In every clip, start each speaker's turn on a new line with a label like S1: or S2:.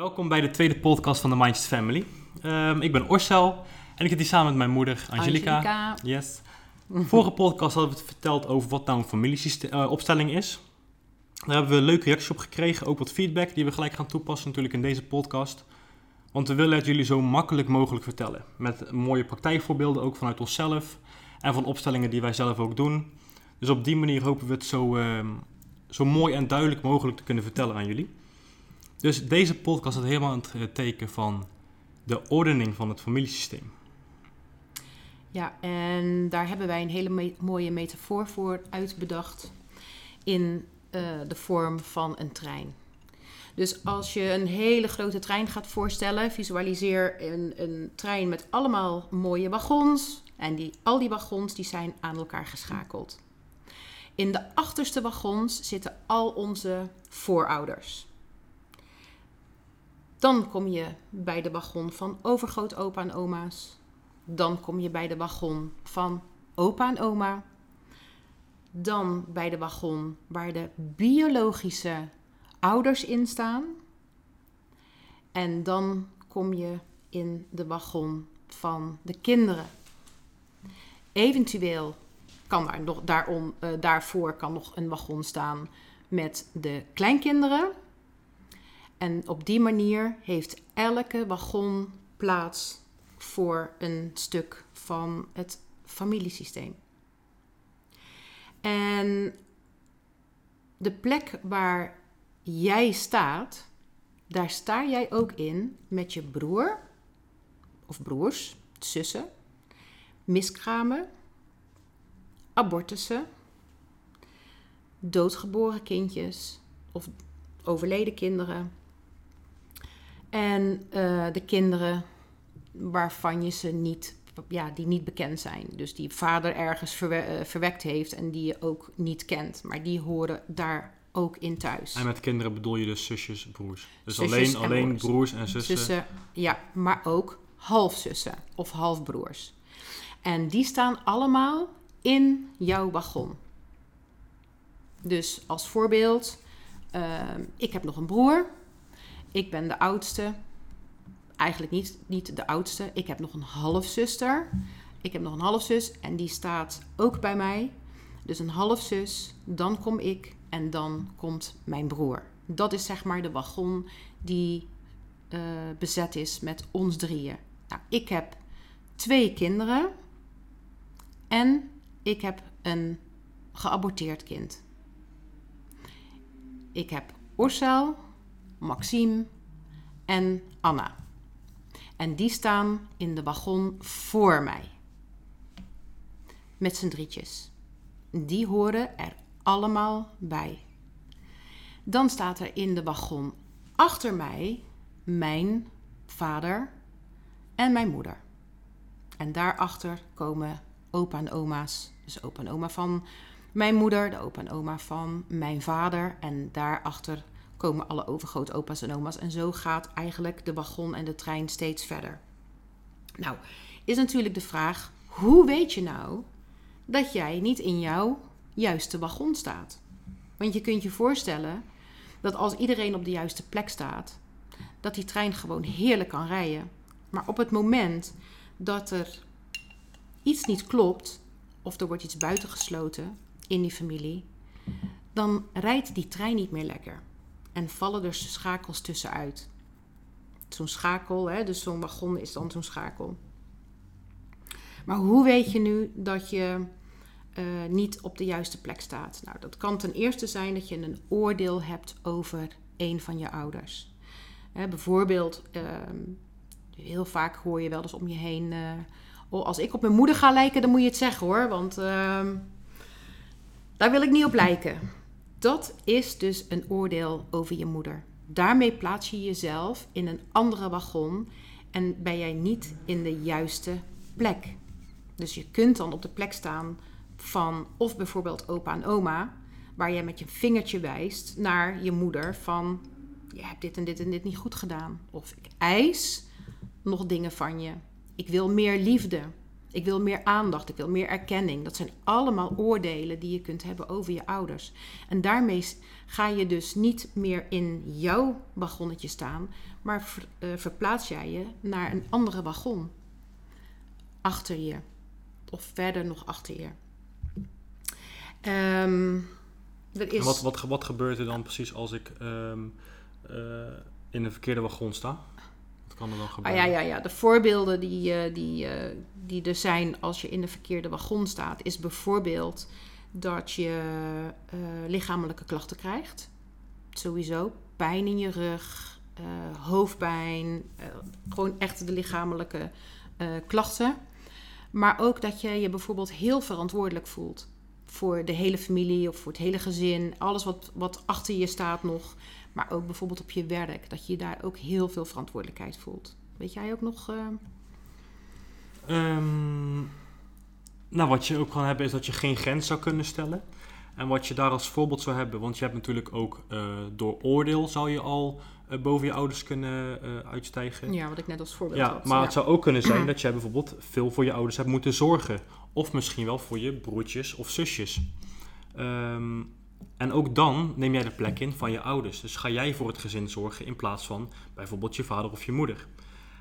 S1: Welkom bij de tweede podcast van de Mindset Family. Ehm, ik ben Orcel en ik zit hier samen met mijn moeder Angelica.
S2: Angelica.
S1: Yes. Vorige podcast hadden we het verteld over wat nou een familieopstelling is. Daar hebben we leuke reacties op gekregen, ook wat feedback die we gelijk gaan toepassen natuurlijk in deze podcast. Want we willen het jullie zo makkelijk mogelijk vertellen. Met mooie praktijkvoorbeelden ook vanuit onszelf en van opstellingen die wij zelf ook doen. Dus op die manier hopen we het zo, ehm, zo mooi en duidelijk mogelijk te kunnen vertellen aan jullie. Dus deze podcast staat helemaal in het teken van de ordening van het familiesysteem.
S2: Ja, en daar hebben wij een hele mooie metafoor voor uitbedacht in eh, de vorm van een trein. Dus als je een hele grote trein gaat voorstellen, visualiseer een, een trein met allemaal mooie wagons. En die, al die wagons die zijn aan elkaar geschakeld. In de achterste wagons zitten al onze voorouders. Dan kom je bij de wagon van overgrootopa en oma's. Dan kom je bij de wagon van opa en oma. Dan bij de wagon waar de biologische ouders in staan. En dan kom je in de wagon van de kinderen. Eventueel kan daar nog, daarom, eh, daarvoor kan nog een wagon staan met de kleinkinderen. En op die manier heeft elke wagon plaats voor een stuk van het familiesysteem. En de plek waar jij staat, daar sta jij ook in met je broer of broers, zussen, miskramen, abortussen, doodgeboren kindjes of overleden kinderen. En eh, de kinderen waarvan je ze niet, ja, die niet bekend zijn. Dus die vader ergens verwe- eh, verwekt heeft en die je ook niet kent. Maar die horen daar ook in thuis.
S1: En met kinderen bedoel je dus zusjes, broers. Dus
S2: Zusjes
S1: alleen,
S2: en
S1: alleen
S2: broers.
S1: broers en zussen.
S2: Zussen, ja, maar ook halfzussen of halfbroers. En die staan allemaal in jouw wagon. Dus als voorbeeld, ehm, ik heb nog een broer. Ik ben de oudste. Eigenlijk niet, niet de oudste. Ik heb nog een halfzuster. Ik heb nog een halfzus en die staat ook bij mij. Dus een halfzus, dan kom ik en dan komt mijn broer. Dat is zeg maar de wagon die eh, bezet is met ons drieën. Nou, ik heb twee kinderen en ik heb een geaborteerd kind. Ik heb Orcel, Maxime en Anna. En die staan in de wagon voor mij. Met z'n drietjes. Die horen er allemaal bij. Dan staat er in de wagon achter mij mijn vader en mijn moeder. En daarachter komen opa en oma's. Dus opa en oma van mijn moeder, de opa en oma van mijn vader. En daarachter komen alle overgrootopa's en oma's. En zo gaat eigenlijk de wagon en de trein steeds verder. Nou, is natuurlijk de vraag: hoe weet je nou dat jij niet in jouw juiste wagon staat? Want je kunt je voorstellen dat als iedereen op de juiste plek staat, dat die trein gewoon heerlijk kan rijden. Maar op het moment dat er iets niet klopt, of er wordt iets buitengesloten in die familie, dan rijdt die trein niet meer lekker. En vallen er schakels tussenuit. Zo'n schakel, hè, dus zo'n wagon is dan zo'n schakel. Maar hoe weet je nu dat je eh, niet op de juiste plek staat? Nou, dat kan ten eerste zijn dat je een oordeel hebt over een van je ouders. Hè, bijvoorbeeld, ehm, heel vaak hoor je wel eens om je heen. eh, oh, als ik op mijn moeder ga lijken, dan moet je het zeggen hoor. Want ehm, daar wil ik niet op lijken. Dat is dus een oordeel over je moeder. Daarmee plaats je jezelf in een andere wagon en ben jij niet in de juiste plek. Dus je kunt dan op de plek staan van of bijvoorbeeld opa en oma, waar jij met je vingertje wijst naar je moeder van je hebt dit en dit en dit niet goed gedaan. Of ik eis nog dingen van je. Ik wil meer liefde. Ik wil meer aandacht, ik wil meer erkenning. Dat zijn allemaal oordelen die je kunt hebben over je ouders. En daarmee ga je dus niet meer in jouw wagonnetje staan, maar eh, verplaats jij je naar een andere wagon. Achter je. Of verder nog achter je. Ehm, is...
S1: wat, wat, wat gebeurt er dan precies als ik ehm, eh, in een verkeerde wagon sta? Kan er dan
S2: Ah, ja, ja, ja. De voorbeelden die, eh, die, eh, die er zijn als je in de verkeerde wagon staat, is bijvoorbeeld dat je eh, lichamelijke klachten krijgt. Sowieso. Pijn in je rug, hoofdpijn, gewoon echt de lichamelijke klachten. Maar ook dat je je bijvoorbeeld heel verantwoordelijk voelt voor de hele familie of voor het hele gezin. Alles wat, wat achter je staat nog. Maar ook bijvoorbeeld op je werk. Dat je daar ook heel veel verantwoordelijkheid voelt. Weet jij ook nog... eh,
S1: Ehm, nou, wat je ook kan hebben is dat je geen grens zou kunnen stellen. En wat je daar als voorbeeld zou hebben, want je hebt natuurlijk ook eh, door oordeel zou je al eh, boven je ouders kunnen uitstijgen.
S2: ja, wat ik net als voorbeeld
S1: Ja,
S2: had.
S1: maar
S2: ja.
S1: het zou ook kunnen zijn dat jij bijvoorbeeld veel voor je ouders hebt moeten zorgen. Of misschien wel voor je broertjes of zusjes. Ehm, en ook dan neem jij de plek in van je ouders. Dus ga jij voor het gezin zorgen in plaats van bijvoorbeeld je vader of je moeder.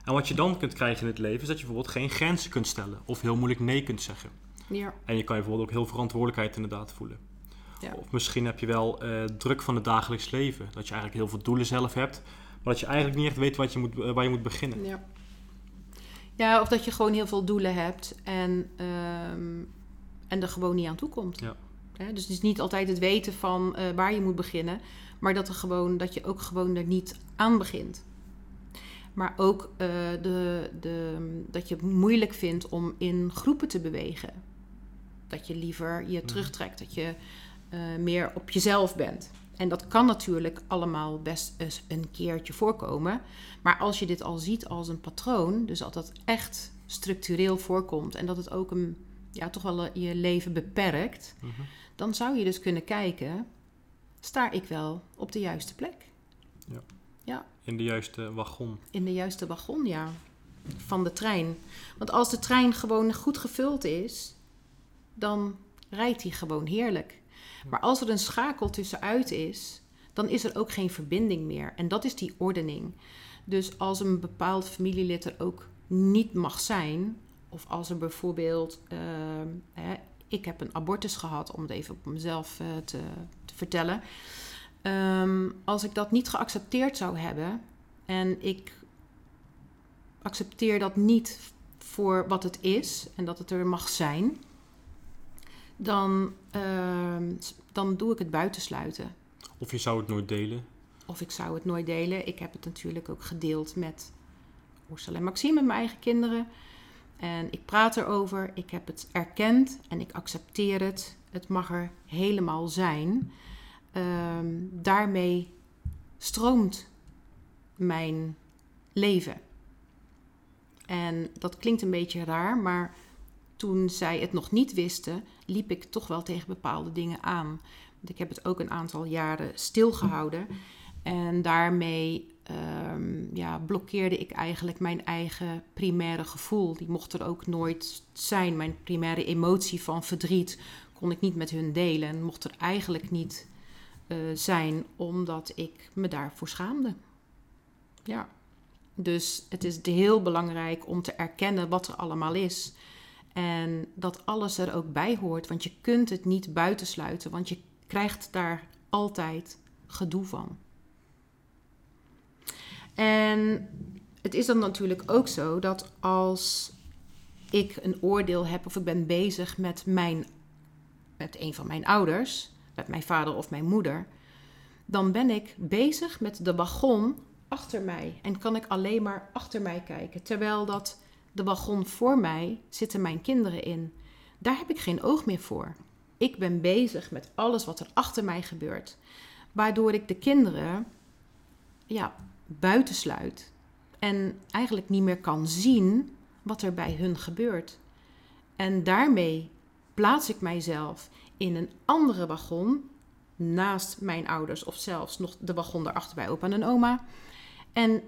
S1: En wat je dan kunt krijgen in het leven is dat je bijvoorbeeld geen grenzen kunt stellen. Of heel moeilijk nee kunt zeggen.
S2: Ja,
S1: En je kan je bijvoorbeeld ook heel verantwoordelijkheid inderdaad voelen.
S2: Ja.
S1: Of misschien heb je wel eh, druk van het dagelijks leven. Dat je eigenlijk heel veel doelen zelf hebt. Maar dat je eigenlijk niet echt weet wat je moet, eh, waar je moet beginnen.
S2: ja. Ja, of dat je gewoon heel veel doelen hebt en, ehm, en er gewoon niet aan toe komt.
S1: Ja.
S2: Hè, dus het is niet altijd het weten van eh, waar je moet beginnen, maar dat, er gewoon, dat je ook gewoon er niet aan begint. Maar ook eh, de, de, dat je het moeilijk vindt om in groepen te bewegen. Dat je liever je
S1: Mhm.
S2: terugtrekt, dat je eh, meer op jezelf bent. En dat kan natuurlijk allemaal best eens een keertje voorkomen. Maar als je dit al ziet als een patroon, dus dat dat echt structureel voorkomt en dat het ook een, ja, toch wel je leven beperkt,
S1: Mhm.
S2: Dan zou je dus kunnen kijken: sta ik wel op de juiste plek?
S1: In de juiste wagon.
S2: In de juiste wagon, ja. Van de trein. Want als de trein gewoon goed gevuld is, dan rijdt hij gewoon heerlijk. Maar als er een schakel tussenuit is, dan is er ook geen verbinding meer. En dat is die ordening. Dus als een bepaald familielid er ook niet mag zijn, of als er bijvoorbeeld, ehm, hè, ik heb een abortus gehad, om het even op mezelf eh, te, te vertellen. Ehm, als ik dat niet geaccepteerd zou hebben en ik accepteer dat niet voor wat het is en dat het er mag zijn, dan, ehm, dan doe ik het buitensluiten.
S1: Of je zou het nooit delen.
S2: Of ik zou het nooit delen. Ik heb het natuurlijk ook gedeeld met Ursula en Maxime, mijn eigen kinderen. En ik praat erover, ik heb het erkend en ik accepteer het. Het mag er helemaal zijn. Ehm, daarmee stroomt mijn leven. En dat klinkt een beetje raar, maar toen zij het nog niet wisten, liep ik toch wel tegen bepaalde dingen aan. Want ik heb het ook een aantal jaren stilgehouden. En daarmee ehm, ja, blokkeerde ik eigenlijk mijn eigen primaire gevoel. Die mocht er ook nooit zijn. Mijn primaire emotie van verdriet kon ik niet met hun delen. En mocht er eigenlijk niet eh, zijn, omdat ik me daarvoor schaamde. Ja. Dus het is heel belangrijk om te erkennen wat er allemaal is. En dat alles er ook bij hoort. Want je kunt het niet buitensluiten. Want je krijgt daar altijd gedoe van. En het is dan natuurlijk ook zo dat als ik een oordeel heb of ik ben bezig met, mijn, met een van mijn ouders, met mijn vader of mijn moeder, dan ben ik bezig met de wagon achter mij en kan ik alleen maar achter mij kijken. Terwijl dat de wagon voor mij zitten mijn kinderen in. Daar heb ik geen oog meer voor. Ik ben bezig met alles wat er achter mij gebeurt. Waardoor ik de kinderen ja, buitensluit. En eigenlijk niet meer kan zien wat er bij hun gebeurt. En daarmee plaats ik mijzelf in een andere wagon. Naast mijn ouders of zelfs nog de wagon daarachter bij opa en oma. En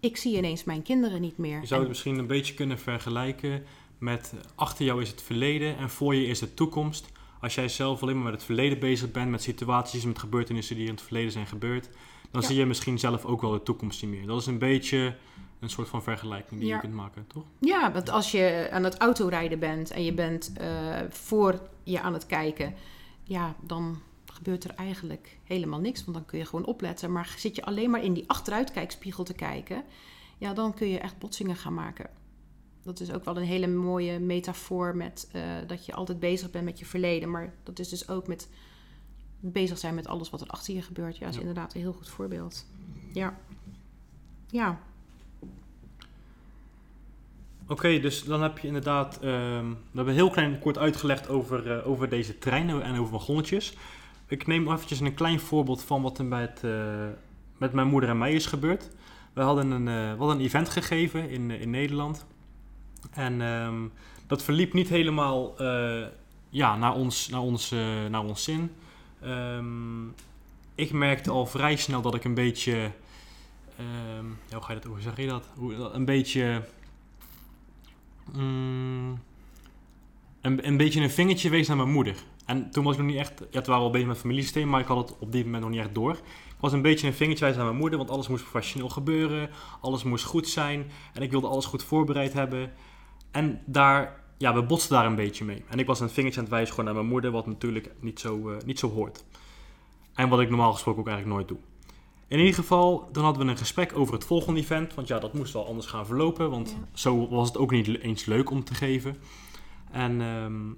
S2: ik zie ineens mijn kinderen niet meer.
S1: Je zou het
S2: En-
S1: misschien een beetje kunnen vergelijken met achter jou is het verleden en voor je is de toekomst. Als jij zelf alleen maar met het verleden bezig bent, met situaties, met gebeurtenissen die in het verleden zijn gebeurd, dan
S2: Ja.
S1: zie je misschien zelf ook wel de toekomst niet meer. Dat is een beetje een soort van vergelijking die
S2: Ja.
S1: je kunt maken, toch?
S2: Ja, want als je aan het autorijden bent en je bent eh, voor je aan het kijken, ja, dan gebeurt er eigenlijk helemaal niks. Want dan kun je gewoon opletten. Maar zit je alleen maar in die achteruitkijkspiegel te kijken, ja, dan kun je echt botsingen gaan maken. Dat is ook wel een hele mooie metafoor met eh, dat je altijd bezig bent met je verleden. Maar dat is dus ook met bezig zijn met alles wat er achter je gebeurt. Ja, dat is
S1: Ja.
S2: inderdaad een heel goed voorbeeld. Ja. Ja.
S1: Oké, dus dan heb je inderdaad. ehm, we hebben heel klein kort uitgelegd over, eh, over deze treinen en over wagonnetjes. Ik neem eventjes een klein voorbeeld van wat er met, eh, met mijn moeder en mij is gebeurd. We hadden een, eh, we hadden een event gegeven in, in Nederland. En ehm, dat verliep niet helemaal ja, naar, ons, naar, ons, naar ons zin. Ehm, ik merkte al vrij snel dat ik een beetje. ehm, hoe ga je dat, zeg je dat? Hoe, een beetje. Mm, een, een beetje een vingertje wees naar mijn moeder. En toen was ik nog niet echt, ja, het waren wel bezig met familiesysteem, maar ik had het op dit moment nog niet echt door. Ik was een beetje een vingertje wijs naar mijn moeder, want alles moest professioneel gebeuren, alles moest goed zijn en ik wilde alles goed voorbereid hebben. En daar, ja, we botsten daar een beetje mee. En ik was een vingertje aan het wijzen gewoon naar mijn moeder, wat natuurlijk niet zo, eh, niet zo hoort. En wat ik normaal gesproken ook eigenlijk nooit doe. In ieder geval, dan hadden we een gesprek over het volgende event. Want ja, dat moest wel anders gaan verlopen. Want
S2: Ja.
S1: zo was het ook niet eens leuk om te geven. En ehm,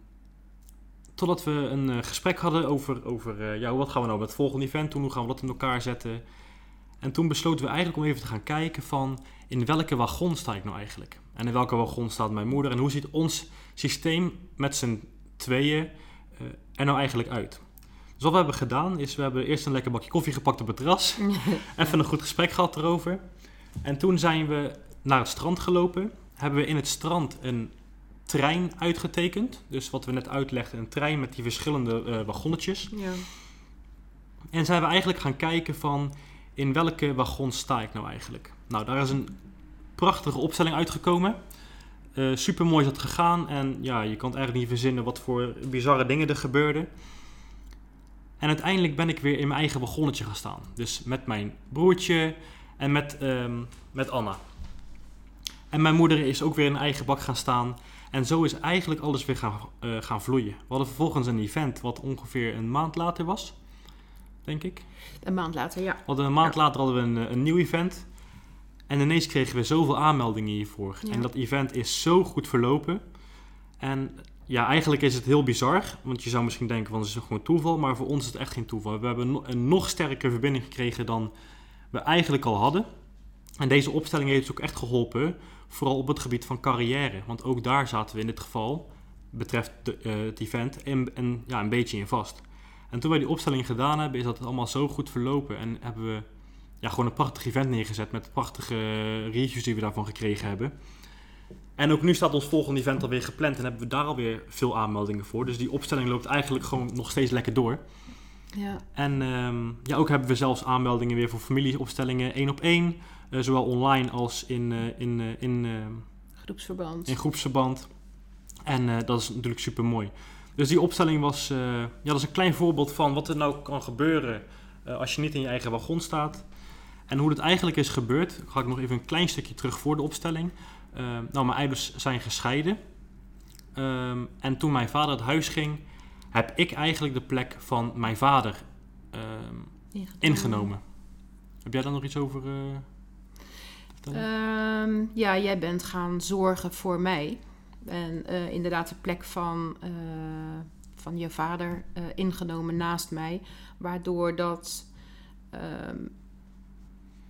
S1: totdat we een eh, gesprek hadden over, over eh, ja, wat gaan we nou met het volgende event doen? Hoe gaan we dat in elkaar zetten? En toen besloten we eigenlijk om even te gaan kijken van... in welke wagon sta ik nou eigenlijk? En in welke wagon staat mijn moeder? En hoe ziet ons systeem met z'n tweeën eh, er nou eigenlijk uit? Dus wat we hebben gedaan is, we hebben eerst een lekker bakje koffie gepakt op het terras. Even een goed gesprek gehad erover. En toen zijn we naar het strand gelopen. Hebben we in het strand een trein uitgetekend. Dus wat we net uitlegden, een trein met die verschillende eh, wagonnetjes.
S2: Ja.
S1: En zijn we eigenlijk gaan kijken van in welke wagon sta ik nou eigenlijk. Nou, daar is een prachtige opstelling uitgekomen. Super mooi is dat gegaan. En ja, je kan het eigenlijk niet verzinnen wat voor bizarre dingen er gebeurden. En uiteindelijk ben ik weer in mijn eigen wagonnetje gaan staan. Dus met mijn broertje en met, ehm, met Anna. En mijn moeder is ook weer in eigen bak gaan staan. En zo is eigenlijk alles weer gaan, eh, gaan vloeien. We hadden vervolgens een event wat ongeveer een maand later was. Denk ik.
S2: Een maand later, ja.
S1: Hadden een maand
S2: Ja.
S1: later hadden we een, eh, een nieuw event. En ineens kregen we zoveel aanmeldingen hiervoor.
S2: Ja.
S1: En dat event is zo goed verlopen. En ja, eigenlijk is het heel bizar. Want je zou misschien denken van het is gewoon toeval. Maar voor ons is het echt geen toeval. We hebben een nog sterkere verbinding gekregen dan we eigenlijk al hadden. En deze opstelling heeft ons ook echt geholpen. Vooral op het gebied van carrière. Want ook daar zaten we in dit geval, betreft de, eh, het event, en, en, ja, een beetje in vast. En toen wij die opstelling gedaan hebben, is dat allemaal zo goed verlopen. En hebben we ja, gewoon een prachtig event neergezet met prachtige reviews die we daarvan gekregen hebben. En ook nu staat ons volgende event alweer gepland en hebben we daar alweer veel aanmeldingen voor. Dus die opstelling loopt eigenlijk gewoon nog steeds lekker door.
S2: Ja.
S1: En ehm, ja, ook hebben we zelfs aanmeldingen weer voor familieopstellingen één op één. eh, zowel online als in, eh, in, eh, in, eh,
S2: Groepsverband.
S1: in groepsverband. En dat is natuurlijk super mooi. Dus die opstelling was, eh, ja, dat is een klein voorbeeld van wat er nou kan gebeuren eh, als je niet in je eigen wagon staat. En hoe het eigenlijk is gebeurd, ga ik nog even een klein stukje terug voor de opstelling. Eh, nou, mijn ouders zijn gescheiden. Ehm, en toen mijn vader het huis ging, heb ik eigenlijk de plek van mijn vader ehm,
S2: Ingenomen.
S1: Heb jij daar nog iets over? eh?
S2: Ehm, ja, jij bent gaan zorgen voor mij. En eh, inderdaad de plek van, eh, van je vader eh, ingenomen naast mij. Waardoor dat ehm,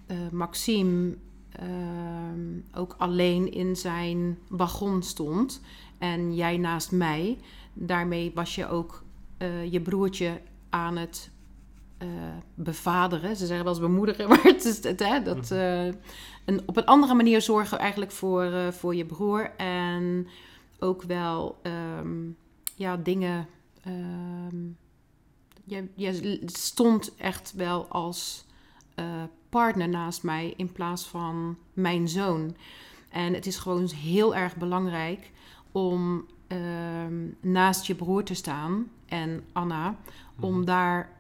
S2: eh, Maxime ehm, ook alleen in zijn wagon stond. En jij naast mij. Daarmee was je ook je broertje aan het eh, bevaderen. Ze zeggen wel eens bemoedigen, maar het is het, hè, dat...
S1: Mhm.
S2: eh, een, op een andere manier zorgen eigenlijk voor, eh, voor je broer. En ook wel ehm, ja, dingen. ehm, je, je stond echt wel als partner naast mij in plaats van mijn zoon. En het is gewoon heel erg belangrijk om ehm, naast je broer te staan en Anna, om
S1: Mhm.
S2: daar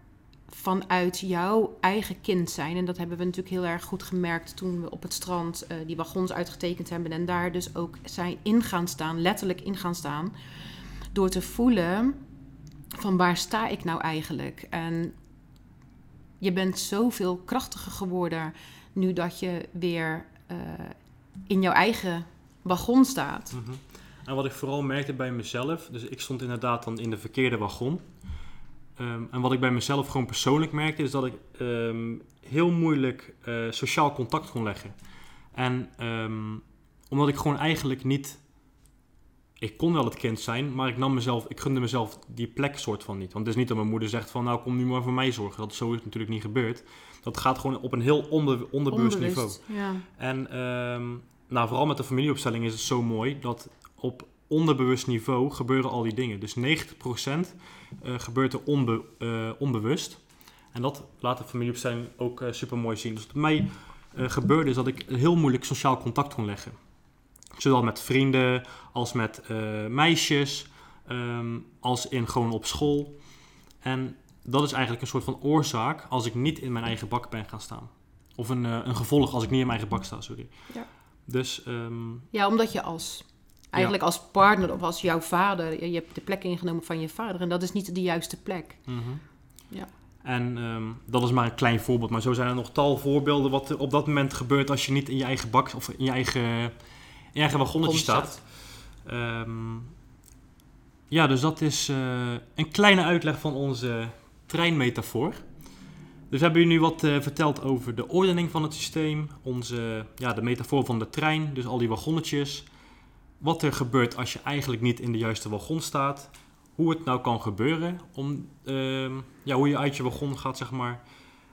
S2: vanuit jouw eigen kind zijn. En dat hebben we natuurlijk heel erg goed gemerkt toen we op het strand eh, die wagons uitgetekend hebben. En daar dus ook zijn in gaan staan, letterlijk in gaan staan. Door te voelen van waar sta ik nou eigenlijk? En je bent zoveel krachtiger geworden nu dat je weer eh, in jouw eigen wagon staat.
S1: Mhm. En wat ik vooral merkte bij mezelf, dus ik stond inderdaad dan in de verkeerde wagon. Ehm, en wat ik bij mezelf gewoon persoonlijk merkte, is dat ik ehm, heel moeilijk eh, sociaal contact kon leggen. En ehm, omdat ik gewoon eigenlijk niet. Ik kon wel het kind zijn, maar ik nam mezelf, ik gunde mezelf die plek soort van niet. Want het is niet dat mijn moeder zegt van, nou kom nu maar voor mij zorgen. Dat zo is natuurlijk niet gebeurd. Dat gaat gewoon op een heel onder, onderbewust niveau.
S2: Ja.
S1: En nou, vooral met de familieopstelling is het zo mooi dat op onderbewust niveau gebeuren al die dingen. Dus 90% eh, gebeurt er onbe- eh, onbewust. En dat laat de familieopstelling ook super mooi zien. Dus wat mij eh, gebeurde is dat ik heel moeilijk sociaal contact kon leggen. Zowel met vrienden als met eh, meisjes, ehm, als in gewoon op school. En dat is eigenlijk een soort van oorzaak als ik niet in mijn eigen bak ben gaan staan. Of een, eh, een gevolg als ik niet in mijn eigen bak sta, sorry.
S2: Ja.
S1: Dus ehm,
S2: ja, omdat je als... Eigenlijk als partner of als jouw vader, je je hebt de plek ingenomen van je vader en dat is niet de juiste plek.
S1: mhm.
S2: Ja.
S1: En ehm, dat is maar een klein voorbeeld. Maar zo zijn er nog tal voorbeelden wat er op dat moment gebeurt als je niet in je eigen bak of in je eigen, in je eigen wagonnetje staat. Ehm, ja, dus dat is eh, een kleine uitleg van onze treinmetafoor. Dus hebben jullie nu wat eh, verteld over de ordening van het systeem, onze, ja, de metafoor van de trein, dus al die wagonnetjes. Wat er gebeurt als je eigenlijk niet in de juiste wagon staat. Hoe het nou kan gebeuren, om, ehm, ja, hoe je uit je wagon gaat, zeg maar.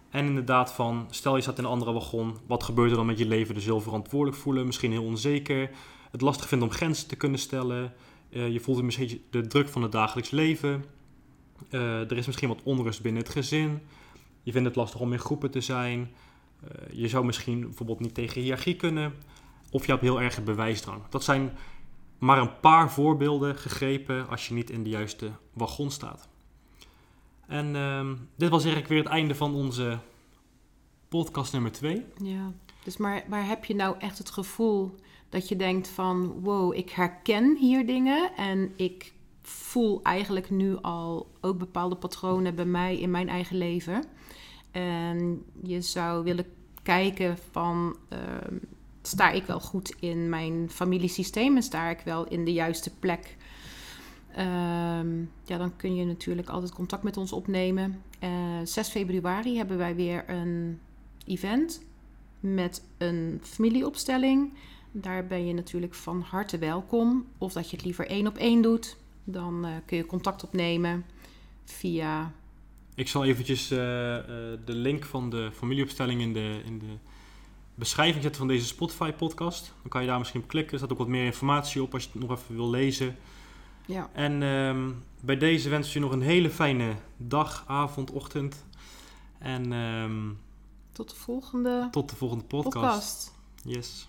S1: En inderdaad van, stel je staat in een andere wagon, wat gebeurt er dan met je leven? Dus heel verantwoordelijk voelen, misschien heel onzeker. Het lastig vinden om grenzen te kunnen stellen. Eh, je voelt misschien de druk van het dagelijks leven. Eh, er is misschien wat onrust binnen het gezin. Je vindt het lastig om in groepen te zijn. Eh, je zou misschien bijvoorbeeld niet tegen hiërarchie kunnen. Of je hebt heel erg bewijsdrang. Dat zijn maar een paar voorbeelden gegrepen als je niet in de juiste wagon staat. En ehm, dit was eigenlijk weer het einde van onze podcast nummer 2.
S2: Ja, dus maar waar heb je nou echt het gevoel dat je denkt van... wow, ik herken hier dingen en ik voel eigenlijk nu al ook bepaalde patronen bij mij in mijn eigen leven. En je zou willen kijken van... ehm, sta ik wel goed in mijn familiesysteem en sta ik wel in de juiste plek... Ehm, ja, dan kun je natuurlijk altijd contact met ons opnemen. Eh 6 februari hebben wij weer een event met een familieopstelling. Daar ben je natuurlijk van harte welkom. Of dat je het liever één op één doet, dan eh, kun je contact opnemen via.
S1: Ik zal eventjes eh, eh, de link van de familieopstelling in de, in de beschrijving zetten van deze Spotify-podcast. Dan kan je daar misschien op klikken. Er staat ook wat meer informatie op als je het nog even wil lezen.
S2: Ja,
S1: En ehm, bij deze wens ik je nog een hele fijne dag, avond, ochtend. En ehm,
S2: tot de volgende
S1: tot de volgende podcast.
S2: podcast.
S1: Yes.